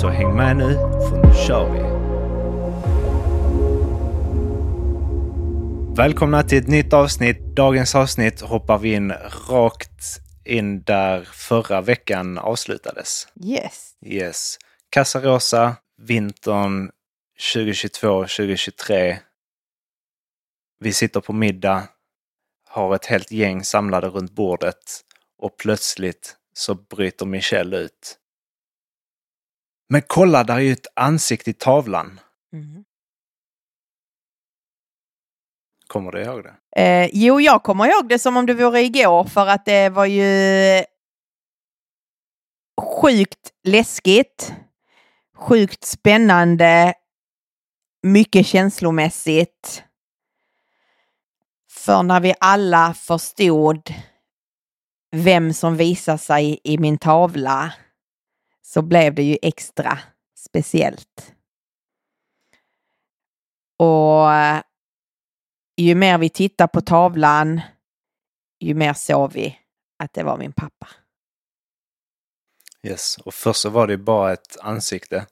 Så häng med nu, för nu kör vi! Välkomna till ett nytt avsnitt. Dagens avsnitt hoppar vi in rakt in där förra veckan avslutades. Yes. Yes. Casarosa, vintern 2022-2023. Vi sitter på middag, har ett helt gäng samlade runt bordet och plötsligt så bryter Michelle ut. Men kolla, där är ju ett ansikte i tavlan. Mm. Kommer du ihåg det? Eh, jo, jag kommer ihåg det som om det vore igår för att det var ju sjukt läskigt, sjukt spännande, mycket känslomässigt. För när vi alla förstod vem som visar sig i min tavla så blev det ju extra speciellt. Och eh, ju mer vi tittar på tavlan, ju mer såg vi att det var min pappa. Yes, och först så var det ju bara ett ansikte.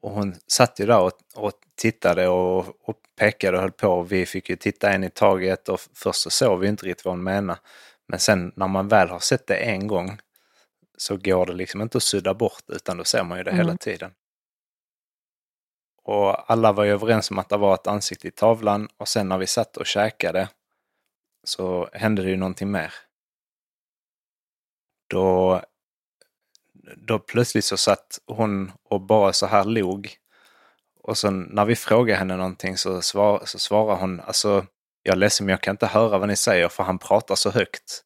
Och hon satt ju där och, och tittade och, och pekade och höll på. Vi fick ju titta en i taget och först så såg vi inte riktigt vad hon menade. Men sen när man väl har sett det en gång så går det liksom inte att sudda bort utan då ser man ju det hela Mm. tiden. Och alla var ju överens om att det var ett ansikte i tavlan och sen när vi satt och käkade så hände det ju någonting mer. Då då plötsligt så satt hon och bara så här log. Och sen när vi frågade henne någonting så, svar, så svarar hon, alltså jag är ledsen men jag kan inte höra vad ni säger för han pratar så högt.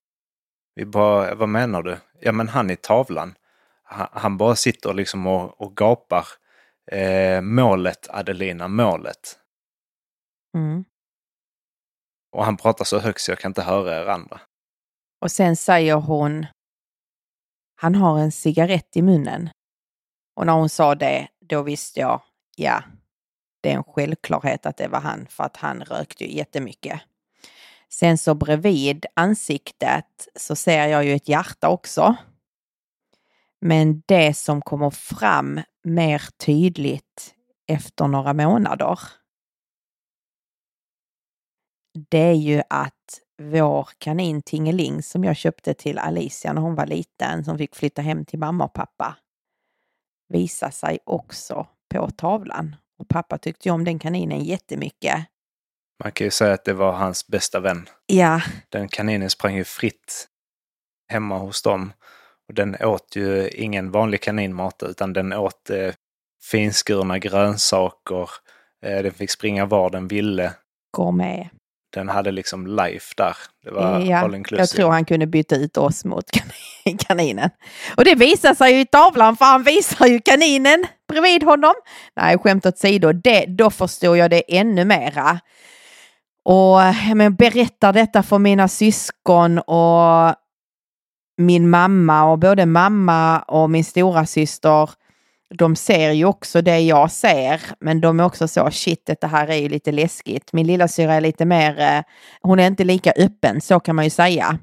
Vi bara, vad menar du? Ja men han i tavlan. Han, han bara sitter liksom och, och gapar. Eh, målet Adelina, målet. Mm. Och han pratar så högt så jag kan inte höra er andra. Och sen säger hon, han har en cigarett i munnen. Och när hon sa det, då visste jag, ja, det är en självklarhet att det var han, för att han rökte ju jättemycket. Sen så bredvid ansiktet så ser jag ju ett hjärta också. Men det som kommer fram mer tydligt efter några månader, det är ju att vår kanin Tingeling som jag köpte till Alicia när hon var liten, som fick flytta hem till mamma och pappa, visar sig också på tavlan. Och pappa tyckte ju om den kaninen jättemycket. Man kan ju säga att det var hans bästa vän. Ja, Den kaninen sprang ju fritt hemma hos dem. Och den åt ju ingen vanlig kaninmat utan den åt eh, finskurna grönsaker. Eh, den fick springa var den ville. går med. Den hade liksom life där. Det var all Ja, inclusive. jag tror han kunde byta ut oss mot kan- kaninen. Och det visar sig ju i tavlan för han visar ju kaninen bredvid honom. Nej, skämt åsido, det, då förstår jag det ännu mera. Och jag men, berättar detta för mina syskon och min mamma och både mamma och min stora syster de ser ju också det jag ser, men de är också så shit, det här är ju lite läskigt. Min lilla syra är lite mer, eh, hon är inte lika öppen, så kan man ju säga.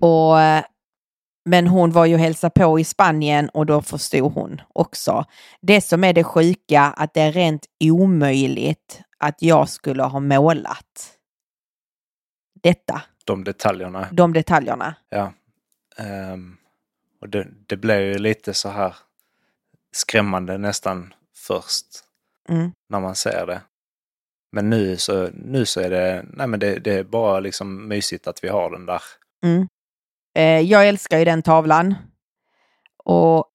Och, men hon var ju och hälsade på i Spanien och då förstod hon också. Det som är det sjuka, att det är rent omöjligt att jag skulle ha målat detta, De detaljerna. de detaljerna. Ja. Ehm, och det, det blev ju lite så här skrämmande nästan först Mm. när man ser det. Men nu så, nu så är det, nej men det, det är bara liksom mysigt att vi har den där. Mm. Eh, jag älskar ju den tavlan. Och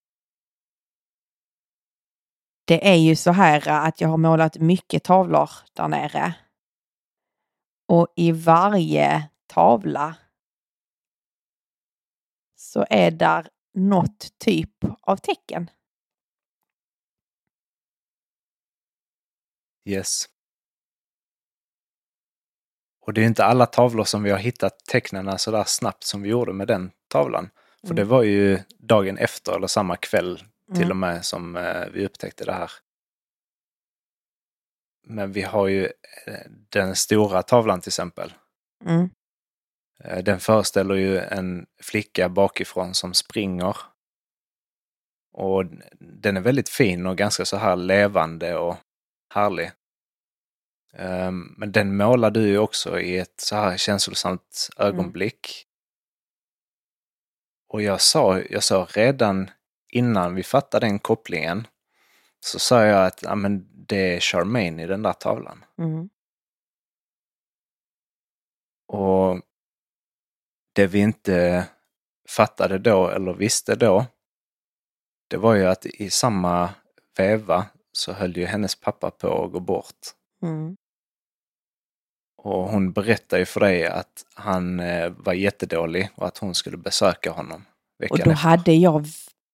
det är ju så här att jag har målat mycket tavlor där nere. Och i varje tavla så är där något typ av tecken. Yes. Och det är inte alla tavlor som vi har hittat tecknen så där snabbt som vi gjorde med den tavlan. För Mm. det var ju dagen efter eller samma kväll till Mm. och med som eh, vi upptäckte det här. Men vi har ju eh, den stora tavlan till exempel. Mm. Eh, Den föreställer ju en flicka bakifrån som springer. Och den är väldigt fin och ganska så här levande och härlig. Ehm, Men den målar du ju också i ett så här känslosamt ögonblick. Och jag sa, jag sa redan innan vi fattade den kopplingen så sa jag att ja, men det är Charmaine i den där tavlan. Mm. Och det vi inte fattade då eller visste då, det var ju att i samma veva så höll ju hennes pappa på att gå bort. Mm. Och hon berättade ju för dig att han eh, var jättedålig och att hon skulle besöka honom Och då efter. hade jag,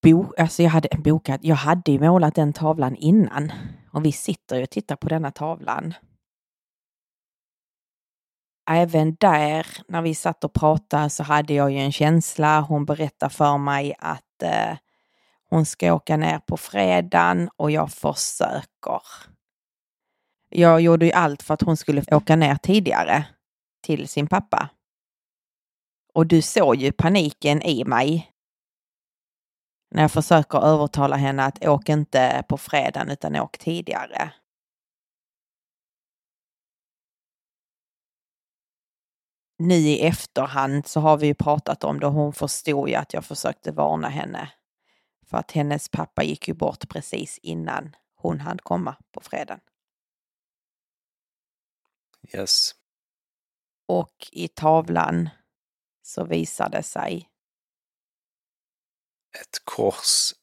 bo, alltså jag hade bokat, jag hade ju målat den tavlan innan. Och vi sitter ju och tittar på denna tavlan. Även där, när vi satt och pratade, så hade jag ju en känsla. Hon berättade för mig att eh, hon ska åka ner på fredagen och jag försöker. Jag gjorde ju allt för att hon skulle åka ner tidigare till sin pappa. Och du såg ju paniken i mig när jag försöker övertala henne att åk inte på fredagen utan åk tidigare. Nu i efterhand så har vi ju pratat om det och hon förstod ju att jag försökte varna henne. För att hennes pappa gick ju bort precis innan hon hann komma på fredagen. Yes. Och i tavlan så visar det sig. Ett kors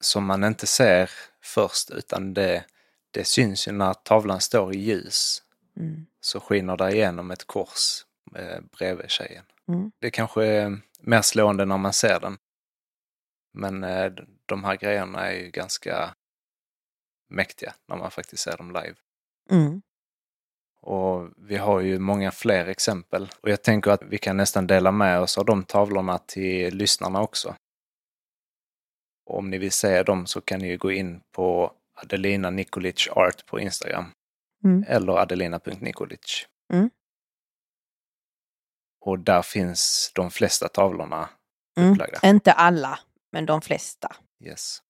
som man inte ser först utan det, det syns ju när tavlan står i ljus. Mm, Så skiner det igenom ett kors eh, bredvid tjejen. mm, Det kanske är mer slående när man ser den. Men eh, de här grejerna är ju ganska mäktiga när man faktiskt ser dem live. mm, Och vi har ju många fler exempel. Och jag tänker att vi kan nästan dela med oss av de tavlorna till lyssnarna också. Om ni vill se dem så kan ni ju gå in på Adelina Nikolic Art på Instagram. mm, Eller adelina.nikolic. Mm. Och där finns de flesta tavlorna mm. upplagda. Inte alla, men de flesta. Yes.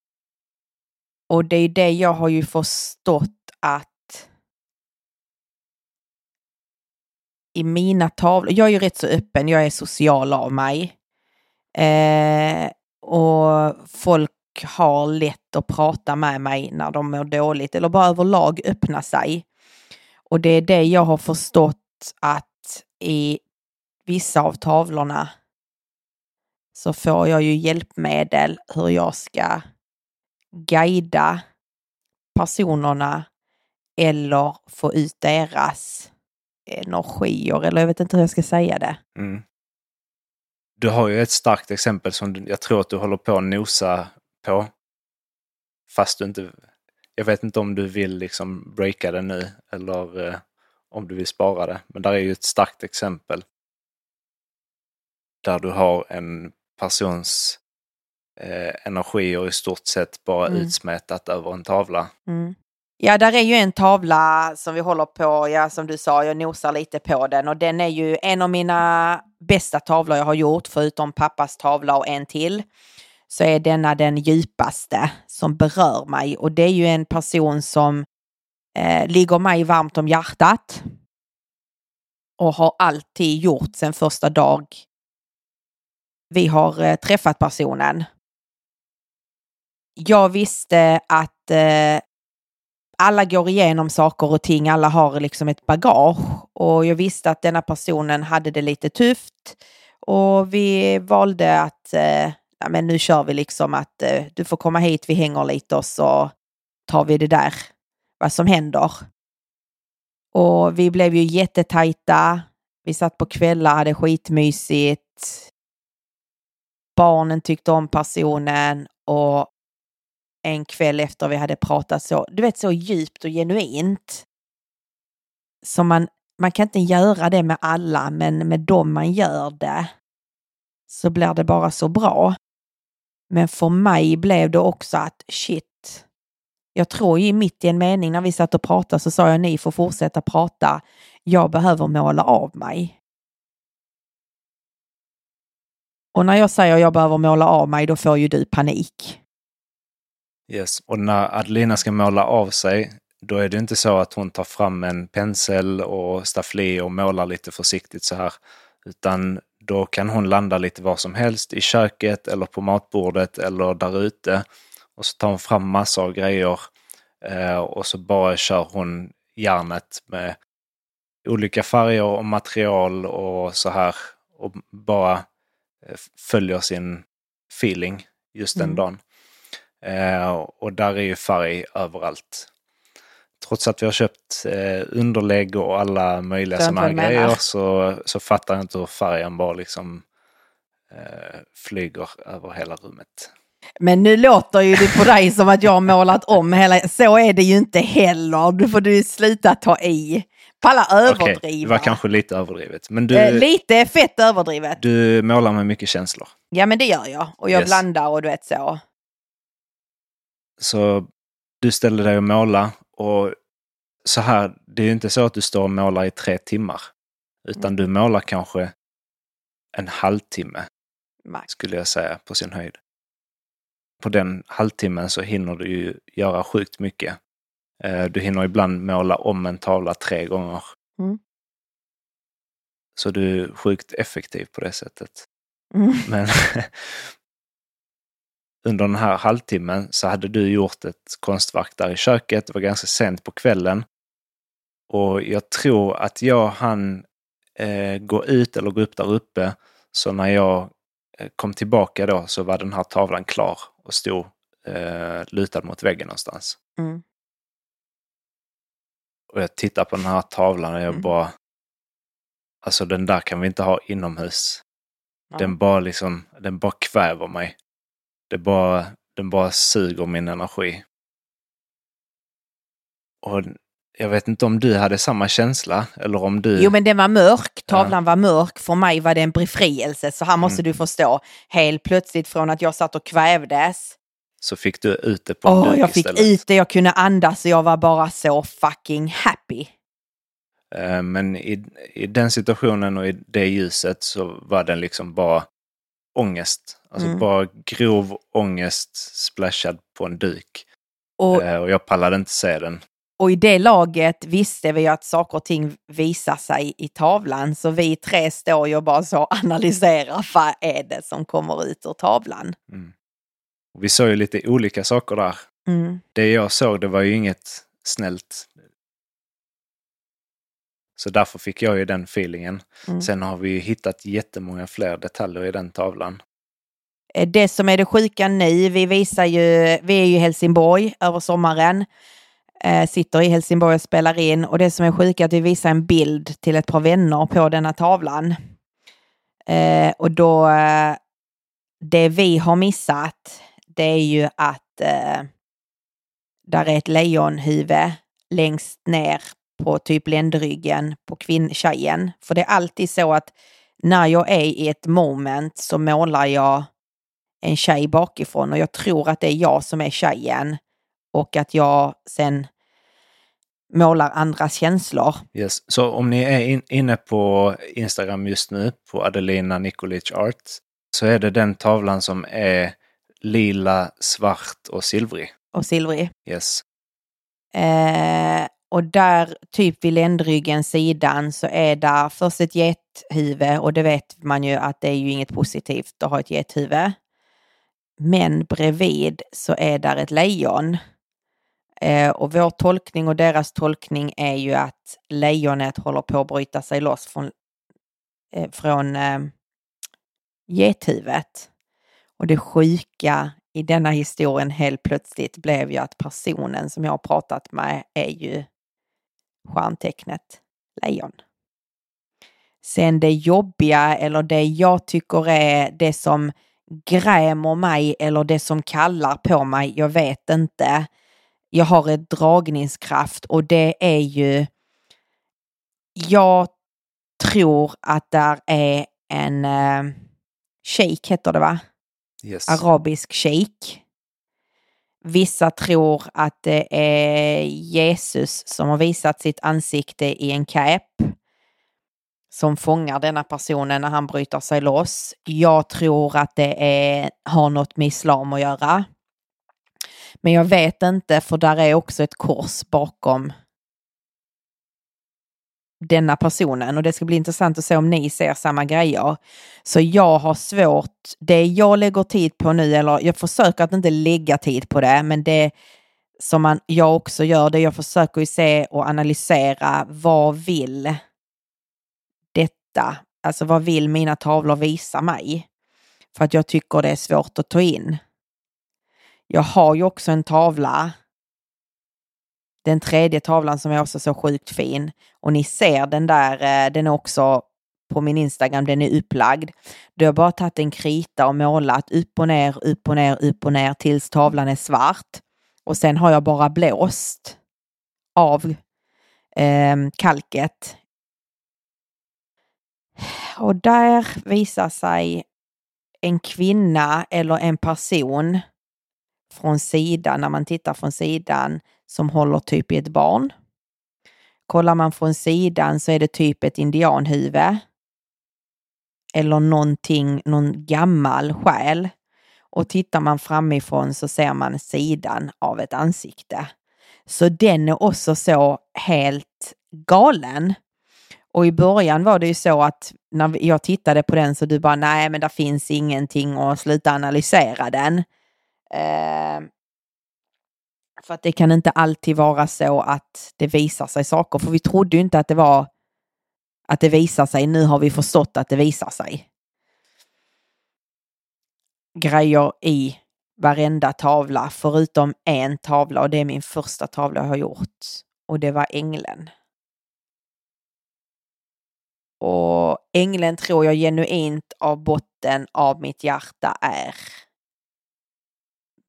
Och det är det jag har ju förstått att i mina tavlor, jag är ju rätt så öppen, jag är social av mig. Eh, och folk har lätt att prata med mig när de mår dåligt eller bara överlag öppna sig. Och det är det jag har förstått att i vissa av tavlorna så får jag ju hjälpmedel hur jag ska guida personerna eller få ut deras energier, eller jag vet inte hur jag ska säga det. Mm. Du har ju ett starkt exempel som jag tror att du håller på att nosa på. Fast du inte... Jag vet inte om du vill liksom breaka det nu eller eh, om du vill spara det. Men där är ju ett starkt exempel. Där du har en persons eh, energier i stort sett bara Mm. utsmetat över en tavla. Mm. Ja, där är ju en tavla som vi håller på, ja som du sa, jag nosar lite på den och den är ju en av mina bästa tavlor jag har gjort, förutom pappas tavla och en till. Så är denna den djupaste som berör mig och det är ju en person som eh, ligger mig varmt om hjärtat. Och har alltid gjort sen första dag vi har eh, träffat personen. Jag visste att eh, alla går igenom saker och ting, alla har liksom ett bagage och jag visste att denna personen hade det lite tufft och vi valde att eh, ja, men nu kör vi liksom att eh, du får komma hit, vi hänger lite och så tar vi det där, vad som händer. Och vi blev ju jättetajta. Vi satt på kvällar, hade skitmysigt. Barnen tyckte om personen och en kväll efter vi hade pratat så, du vet så djupt och genuint. Som man, man kan inte göra det med alla, men med dem man gör det så blir det bara så bra. Men för mig blev det också att shit, jag tror ju mitt i en mening när vi satt och pratade så sa jag ni får fortsätta prata. Jag behöver måla av mig. Och när jag säger jag behöver måla av mig, då får ju du panik. Yes, och när Adelina ska måla av sig, då är det inte så att hon tar fram en pensel och staffli och målar lite försiktigt så här. Utan då kan hon landa lite var som helst, i köket eller på matbordet eller där ute. Och så tar hon fram massor av grejer eh, och så bara kör hon järnet med olika färger och material och så här. Och bara eh, följer sin feeling just den Mm. dagen. Eh, och där är ju färg överallt. Trots att vi har köpt eh, underlägg och alla möjliga sådana här menar. grejer så, så fattar jag inte hur färgen bara liksom eh, flyger över hela rummet. Men nu låter ju det på dig som att jag har målat om hela... Så är det ju inte heller. Du får du sluta ta i. Palla överdriva. det var kanske lite överdrivet. Men du, Eh, Lite fett överdrivet. du målar med mycket känslor. Ja men det gör jag. Och jag Yes. blandar och du vet så. Så du ställer dig och målar och så här, det är ju inte så att du står och målar i tre timmar. Utan du målar kanske en halvtimme Max. skulle jag säga på sin höjd. På den halvtimmen så hinner du ju göra sjukt mycket. Eh, Du hinner ibland måla om en tavla tre gånger. Mm. Så du är sjukt effektiv på det sättet. Mm. Men under den här halvtimmen så hade du gjort ett konstverk där i köket. Det var ganska sent på kvällen. Och jag tror att jag hann eh, gå ut eller gå upp där uppe. Så när jag eh, kom tillbaka då så var den här tavlan klar och stod eh, lutad mot väggen någonstans. Mm. Och jag tittar på den här tavlan och jag Mm. bara... Alltså den där kan vi inte ha inomhus. Ja. Den bara liksom, den bara kväver mig. Det bara, den bara suger min energi. Och jag vet inte om du hade samma känsla eller om du... Jo men den var mörk, tavlan var mörk. För mig var det en befrielse. Så här måste Mm. du förstå. Helt plötsligt från att jag satt och kvävdes. Så fick du ut det på en Åh, duk jag fick istället. ut det, jag kunde andas och jag var bara så fucking happy. Eh, Men i, i den situationen och i det ljuset så var den liksom bara ångest. Alltså Mm. bara grov ångest splashad på en duk. Och, Eh, Och jag pallade inte se den. och i det laget visste vi ju att saker och ting visar sig i tavlan. Så vi tre står ju och bara så analyserar vad är det som kommer ut ur tavlan. Mm. Vi såg ju lite olika saker där. Mm. Det jag såg det var ju inget snällt. Så därför fick jag ju den feelingen. Mm. Sen har vi ju hittat jättemånga fler detaljer i den tavlan. Eh, Det som är det sjuka nu, vi visar ju, vi är ju i Helsingborg över sommaren. Eh, sitter i Helsingborg och spelar in och det som är sjuka är att vi visar en bild till ett par vänner på denna tavlan. Eh, och då, eh, det vi har missat, det är ju att eh, där är ett lejonhuvud längst ner på typ ländryggen på kvinn- tjejen. För det är alltid så att när jag är i ett moment så målar jag en tjej bakifrån och jag tror att det är jag som är tjejen och att jag sen målar andras känslor. Yes. Så om ni är in, inne på Instagram just nu, på Adelina Nikolic Art, så är det den tavlan som är lila, svart och silvrig. och silvrig. Yes. Eh, och där, typ vid ländryggen sidan, så är där först ett gethuvud och det vet man ju att det är ju inget positivt att ha ett gethuvud. Men bredvid så är där ett lejon. Eh, och vår tolkning och deras tolkning är ju att lejonet håller på att bryta sig loss från, eh, från eh, gethuvudet. Och det sjuka i denna historien helt plötsligt blev ju att personen som jag har pratat med är ju stjärntecknet lejon. Sen det jobbiga eller det jag tycker är det som grämer mig eller det som kallar på mig, jag vet inte. Jag har ett dragningskraft och det är ju, jag tror att där är en eh, sheik heter det va? Yes. Arabisk sheik. Vissa tror att det är Jesus som har visat sitt ansikte i en cap som fångar denna personen när han bryter sig loss. Jag tror att det är, har något med islam att göra. Men jag vet inte för där är också ett kors bakom denna personen och det ska bli intressant att se om ni ser samma grejer. Så jag har svårt, det jag lägger tid på nu, eller jag försöker att inte lägga tid på det, men det som man, jag också gör, det jag försöker ju se och analysera, vad vill detta? Alltså vad vill mina tavlor visa mig? För att jag tycker det är svårt att ta in. Jag har ju också en tavla den tredje tavlan som är också så sjukt fin. Och ni ser den där, eh, den är också på min Instagram, den är upplagd. Då har jag bara tagit en krita och målat upp och ner, upp och ner, upp och ner tills tavlan är svart. Och sen har jag bara blåst av eh, kalket. Och där visar sig en kvinna eller en person från sidan, när man tittar från sidan, som håller typ i ett barn. Kollar man från sidan så är det typ ett indianhuvud. Eller någonting, någon gammal själ. Och tittar man framifrån så ser man sidan av ett ansikte. Så den är också så helt galen. Och i början var det ju så att när jag tittade på den så du bara nej men det finns ingenting och sluta analysera den. Eh, för att det kan inte alltid vara så att det visar sig saker. För vi trodde ju inte att det var att det visar sig. Nu har vi förstått att det visar sig. Grejer i varenda tavla förutom en tavla och det är min första tavla jag har gjort. Och det var ängeln. Och ängeln tror jag genuint av botten av mitt hjärta är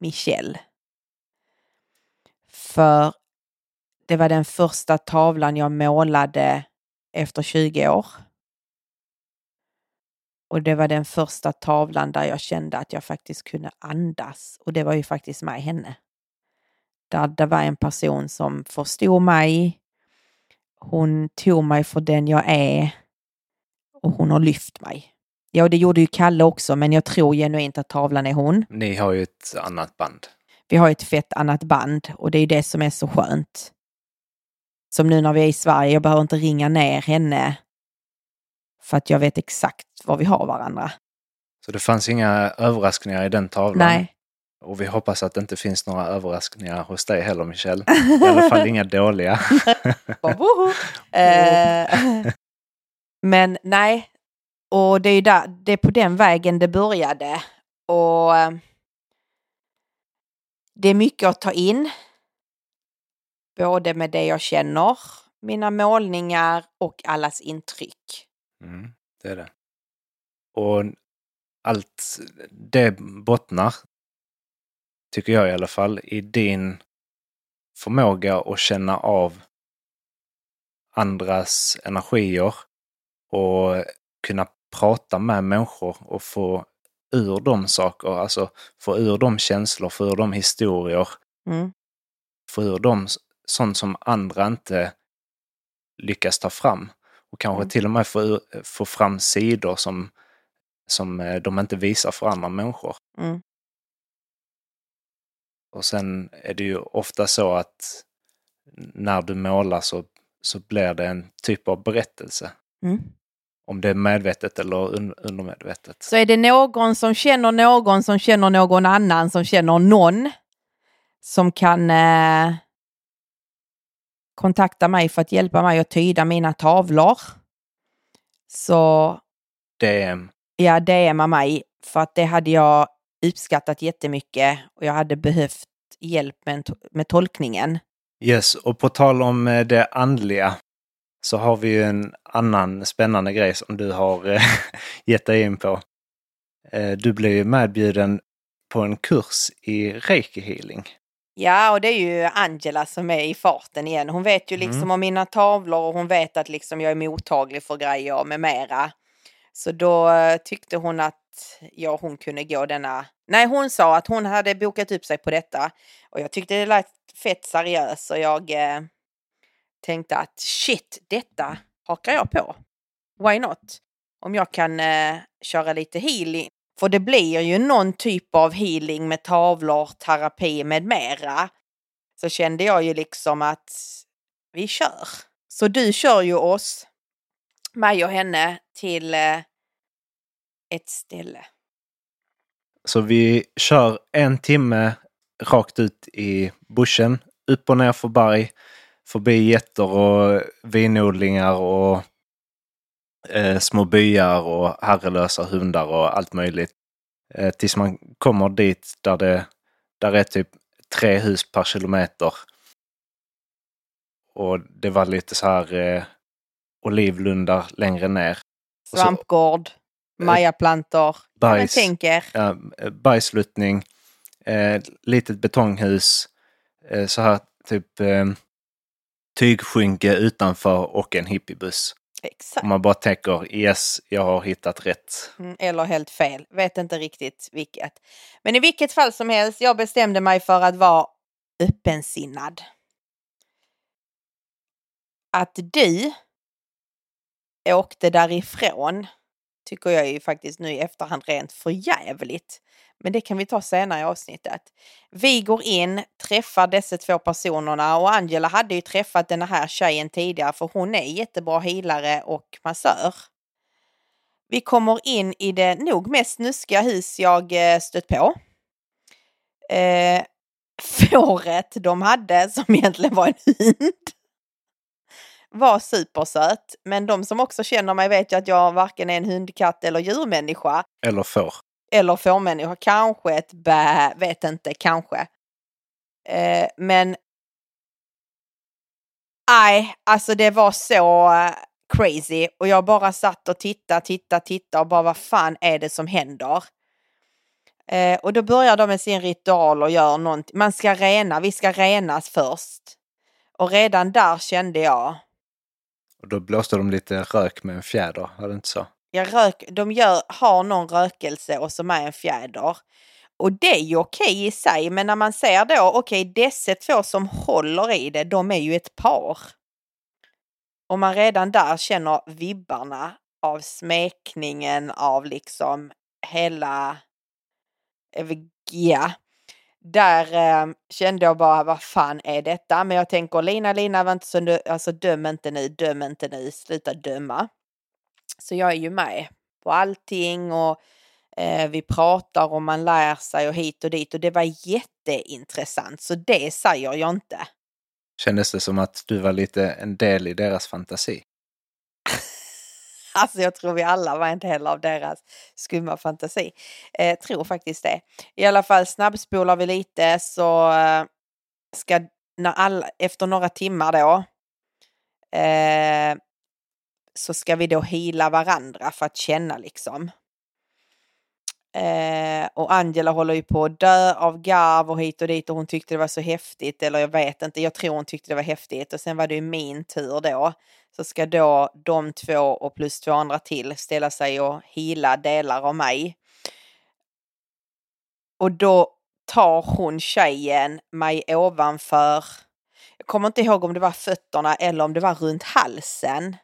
Michelle. För det var den första tavlan jag målade efter 20 år. Och det var den första tavlan där jag kände att jag faktiskt kunde andas. Och det var ju faktiskt med henne. Där det var en person som förstod mig. Hon tog mig för den jag är. Och hon har lyft mig. Ja, det gjorde ju Kalle också, men jag tror genuint att tavlan är hon. Ni har ju ett annat band. Vi har ett fett annat band och det är det som är så skönt. Som nu när vi är i Sverige, jag behöver inte ringa ner henne för att jag vet exakt var vi har varandra. Så det fanns inga överraskningar i den tavlan? Nej. Och vi hoppas att det inte finns några överraskningar hos dig heller Michelle. I alla fall inga dåliga. eh, men nej, och det är, där, det är på den vägen det började. Och eh, det är mycket att ta in. Både med det jag känner, mina målningar och allas intryck. Mm, det är det. Och allt det bottnar, tycker jag i alla fall, i din förmåga att känna av andras energier och kunna prata med människor och få ur de saker, alltså få ur de känslor, få ur de historier. Mm. Få ur dem sånt som andra inte lyckas ta fram. Och kanske Mm. till och med få, ur, få fram sidor som, som eh, de inte visar för andra människor. Mm. Och sen är det ju ofta så att när du målar så, så blir det en typ av berättelse. Mm. Om det är medvetet eller un, undermedvetet. Så är det någon som känner någon som känner någon annan som känner någon som kan eh, kontakta mig för att hjälpa mig att tyda mina tavlor. Så DM. ja, DMa mig för att det hade jag uppskattat jättemycket och jag hade behövt hjälp med, med tolkningen. Yes, och på tal om eh, det andliga så har vi ju en annan spännande grej som du har eh, gett dig in på. Eh, du blev ju medbjuden på en kurs i reiki healing. Ja, och det är ju Angela som är i farten igen. Hon vet ju liksom Mm. om mina tavlor och hon vet att liksom jag är mottaglig för grejer med mera. Så då eh, tyckte hon att jag och hon kunde gå denna... Nej, hon sa att hon hade bokat upp sig på detta. Och jag tyckte det lät fett seriöst och jag eh, tänkte att shit, detta hakar jag på. Why not? Om jag kan eh, köra lite healing. För det blir ju någon typ av healing med tavlor, terapi med mera. Så kände jag ju liksom att vi kör. Så du kör ju oss, mig och henne, till eh, ett ställe. Så vi kör en timme rakt ut i buschen, upp och ner för berg, förbi getter och vinodlingar och eh, små byar och herrelösa hundar och allt möjligt. Eh, tills man kommer dit där det där är typ tre hus per kilometer. Och det var lite så här eh, olivlundar längre ner. Svampgård, majaplantor. Men Bajs, tänk er. ja, bergsluttning, eh, litet betonghus, eh, så här typ eh, tygskynke utanför och en hippiebuss. Exakt. Om man bara tänker yes, jag har hittat rätt. Mm, Eller helt fel. Vet inte riktigt vilket. Men i vilket fall som helst, jag bestämde mig för att vara öppensinnad. Att du åkte därifrån tycker jag ju faktiskt nu i efterhand rent för jävligt. Men det kan vi ta senare i avsnittet. Vi går in, träffar dessa två personerna och Angela hade ju träffat den här tjejen tidigare för hon är jättebra healare och massör. Vi kommer in i det nog mest snuskiga hus jag eh, stött på. Eh, fåret de hade, som egentligen var en hund, var supersöt. Men de som också känner mig vet ju att jag varken är en hundkatt eller djurmänniska. Eller får. Eller fårmänniska. Kanske ett bä, vet inte, kanske. Eh, men nej, alltså det var så crazy och jag bara satt och tittade, tittade, tittade och bara vad fan är det som händer? Eh, och då börjar de med sin ritual och gör någonting. Man ska rena, vi ska renas först. Och redan där kände jag, Och då blåste de lite rök med en fjäder, var det inte så? Jag rök, de gör, har någon rökelse och som är en fjäder. Och det är ju okej i sig, men när man ser då, okej, dessa två som håller i det, de är ju ett par. Och man redan där känner vibbarna av smekningen av liksom hela, eh, ja. Där eh, kände jag bara, vad fan är detta? Men jag tänker, Lina, Lina, var inte så, dö- alltså döm inte nu, döm inte nu, sluta döma. Så jag är ju med på allting och eh, vi pratar och man lär sig och hit och dit och det var jätteintressant. Så det säger jag inte. Kändes det som att du var lite en del i deras fantasi? Alltså jag tror vi alla var en del av deras skumma fantasi. Eh, tror faktiskt det. I alla fall snabbspolar vi lite så eh, ska när alla, efter några timmar då eh, så ska vi då hila varandra för att känna liksom. Eh, och Angela håller ju på att dö av garv och hit och dit och hon tyckte det var så häftigt. Eller jag vet inte, jag tror hon tyckte det var häftigt. Och sen var det ju min tur då. Så ska då de två och plus två andra till ställa sig och hila delar av mig. Och då tar hon tjejen mig ovanför, jag kommer inte ihåg om det var fötterna eller om det var runt halsen.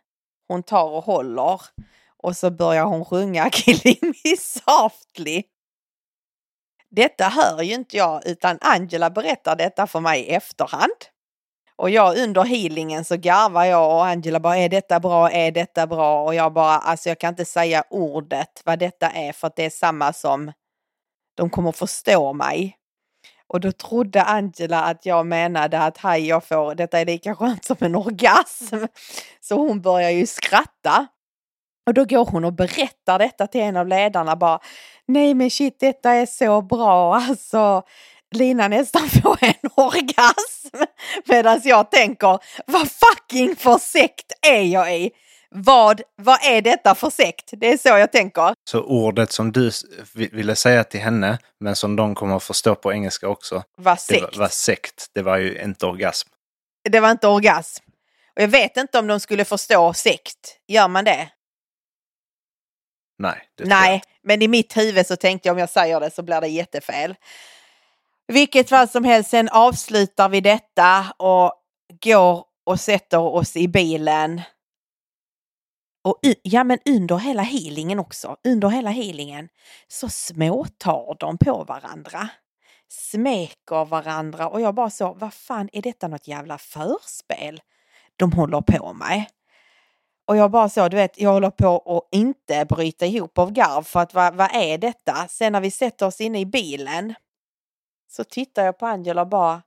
Hon tar och håller och så börjar hon sjunga Killing Me Softly. Detta hör ju inte jag utan Angela berättar detta för mig i efterhand. Och jag under healingen så garvar jag och Angela bara är detta bra, är detta bra? Och jag bara alltså jag kan inte säga ordet vad detta är för att det är samma som de kommer förstå mig. Och då trodde Angela att jag menade att hej jag får, detta är lika skönt som en orgasm. Så hon börjar ju skratta. Och då går hon och berättar detta till en av ledarna bara. Nej men shit detta är så bra alltså. Lina nästan får en orgasm. Medan jag tänker vad fucking för sekt är jag i? Vad, vad är detta för sekt? Det är så jag tänker. Så ordet som du ville säga till henne, men som de kommer att förstå på engelska också, det sekt. var, var sekt. Det var ju inte orgasm. Det var inte orgasm. Och jag vet inte om de skulle förstå sekt. Gör man det? Nej. Det Nej, men i mitt huvud så tänkte jag om jag säger det så blir det jättefel. Vilket fall som helst, sen avslutar vi detta och går och sätter oss i bilen. Och ja, men under hela healingen också, under hela healingen så småtar de på varandra. Smeker varandra och jag bara så, vad fan är detta något jävla förspel de håller på med? Och jag bara så, du vet, jag håller på att inte bryta ihop av garv för att vad, vad är detta? Sen när vi sätter oss inne i bilen så tittar jag på Angela och bara,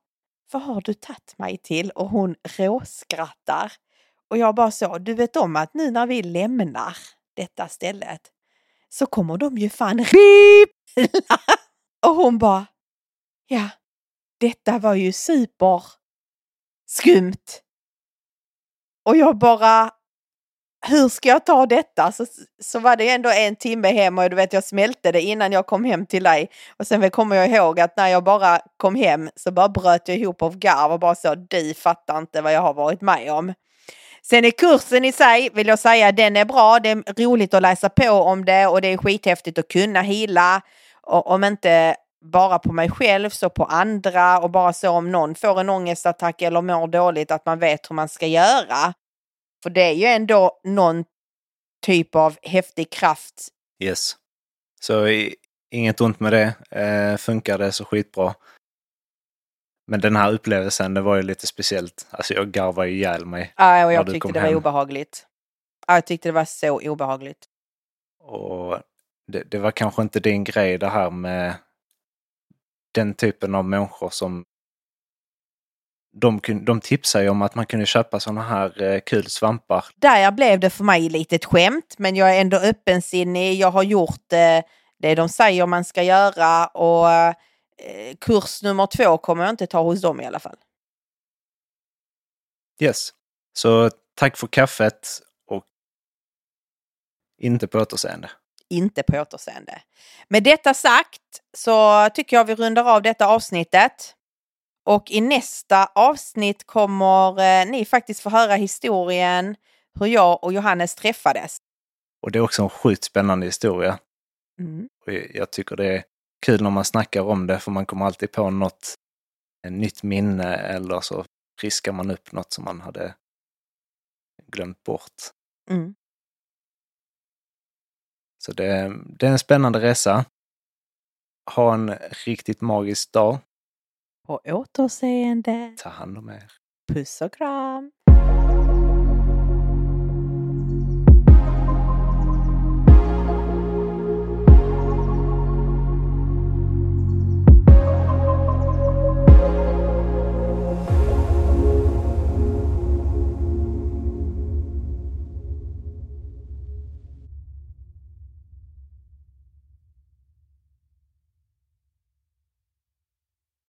vad har du tagit mig till? Och hon råskrattar. Och jag bara så, du vet om att nu när vi lämnar detta stället så kommer de ju fan ripla. Och hon bara, ja, detta var ju super skumt. Och jag bara, hur ska jag ta detta? Så, så var det ändå en timme hem och du vet jag smälte det innan jag kom hem till dig. Och sen kommer jag ihåg att när jag bara kom hem så bara bröt jag ihop av garv och bara så du fattar inte vad jag har varit med om. Sen är kursen i sig, vill jag säga, den är bra. Det är roligt att läsa på om det och det är skithäftigt att kunna hila. Och om inte bara på mig själv så på andra och bara så om någon får en ångestattack eller mår dåligt att man vet hur man ska göra. För det är ju ändå någon typ av häftig kraft. Yes. Så inget ont med det. Eh, funkar det så skitbra. Men den här upplevelsen, det var ju lite speciellt. Alltså jag garvade ju ihjäl mig. Ja, och Ja, jag tyckte det var hem. obehagligt. Ja, jag tyckte det var så obehagligt. Och det, det var kanske inte din grej det här med den typen av människor som de, de tipsar ju om att man kunde köpa sådana här eh, kul svampar. Där blev det för mig lite ett skämt, men jag är ändå öppensinnig. Jag har gjort eh, det de säger man ska göra och eh, kurs nummer två kommer jag inte ta hos dem i alla fall. Yes. Så tack för kaffet och inte på återseende. Inte på återseende. Med detta sagt så tycker jag vi rundar av detta avsnittet. Och i nästa avsnitt kommer eh, ni faktiskt få höra historien hur jag och Johannes träffades. Och det är också en sjukt spännande historia. Mm. Jag tycker det är kul när man snackar om det för man kommer alltid på något ett nytt minne eller så friskar man upp något som man hade glömt bort. Mm. Så det, det är en spännande resa. Ha en riktigt magisk dag. På återseende. Ta hand om er. Puss och kram.